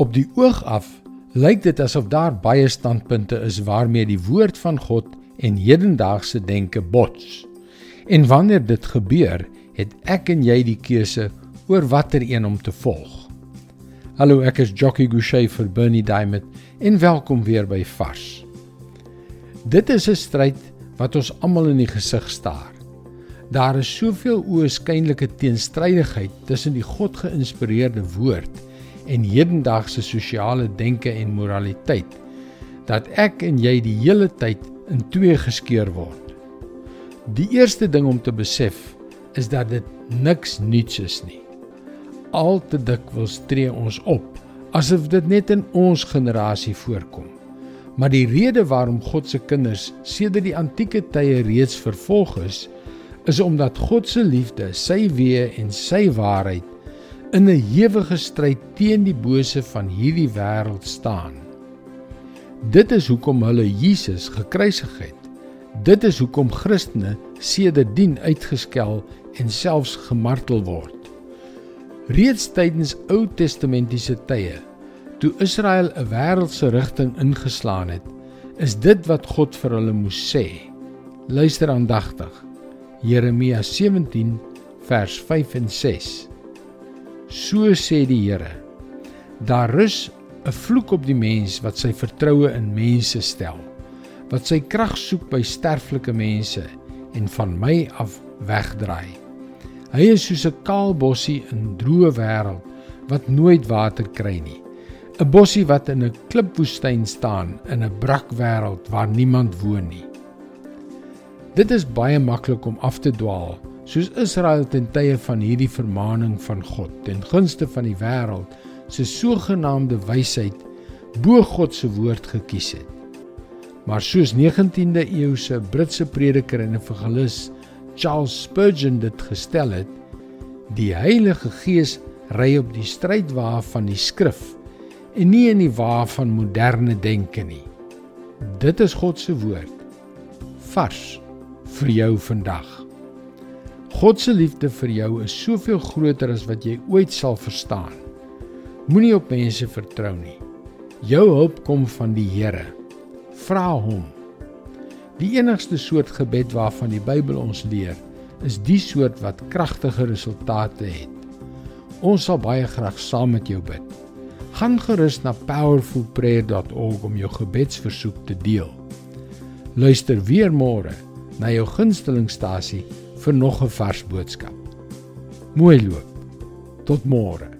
Op die oog af lyk dit asof daar baie standpunte is waarmee die woord van God en hedendaagse denke bots. En wanneer dit gebeur, het ek en jy die keuse oor watter een om te volg. Hallo, ek is Jockey Gouchee vir Bernie Diamond en welkom weer by Vars. Dit is 'n stryd wat ons almal in die gesig staar. Daar is soveel oënskynlike teenstrydigheid tussen die God-geïnspireerde woord en hedendaagse sosiale denke en moraliteit dat ek en jy die hele tyd in twee geskeur word. Die eerste ding om te besef is dat dit niks nuuts is nie. Al te dikwels tree ons op asof dit net in ons generasie voorkom. Maar die rede waarom God se kinders sedert die antieke tye reeds vervolg is, is omdat God se liefde, sy weë en sy waarheid in 'n ewige stryd teen die bose van hierdie wêreld staan. Dit is hoekom hulle Jesus gekruisig het. Dit is hoekom Christene sedertdien uitgeskel en selfs gemartel word. Reeds tydens Ou Testamentiese tye, toe Israel 'n wêreldse rigting ingeslaan het, is dit wat God vir hulle moes sê. Luister aandagtig. Jeremia 17 vers 5 en 6. So sê die Here: Daar rus 'n vloek op die mens wat sy vertroue in mense stel, wat sy krag soek by sterflike mense en van my af wegdraai. Hy is soos 'n kaal bossie in droë wêreld wat nooit water kry nie. 'n Bossie wat in 'n klipwoestyn staan in 'n brak wêreld waar niemand woon nie. Dit is baie maklik om af te dwaal soos Israel ten tye van hierdie vermaaning van God ten gunste van die wêreld se sogenaamde wysheid bo God se woord gekies het. Maar soos 19de eeuse Britse prediker en evangelis Charles Spurgeon dit gestel het, die Heilige Gees ry op die strydwa van die skrif en nie in die wa van moderne denke nie. Dit is God se woord vars vir jou vandag. God se liefde vir jou is soveel groter as wat jy ooit sal verstaan. Moenie op mense vertrou nie. Jou hulp kom van die Here. Vra hom. Die enigste soort gebed waarvan die Bybel ons leer, is die soort wat kragtige resultate het. Ons sal baie graag saam met jou bid. Gaan gerus na powerfulprayer.org om jou gebedsversoek te deel. Luister weer môre na jou gunstelingstasie vir nog 'n vars boodskap. Mooi loop. Tot môre.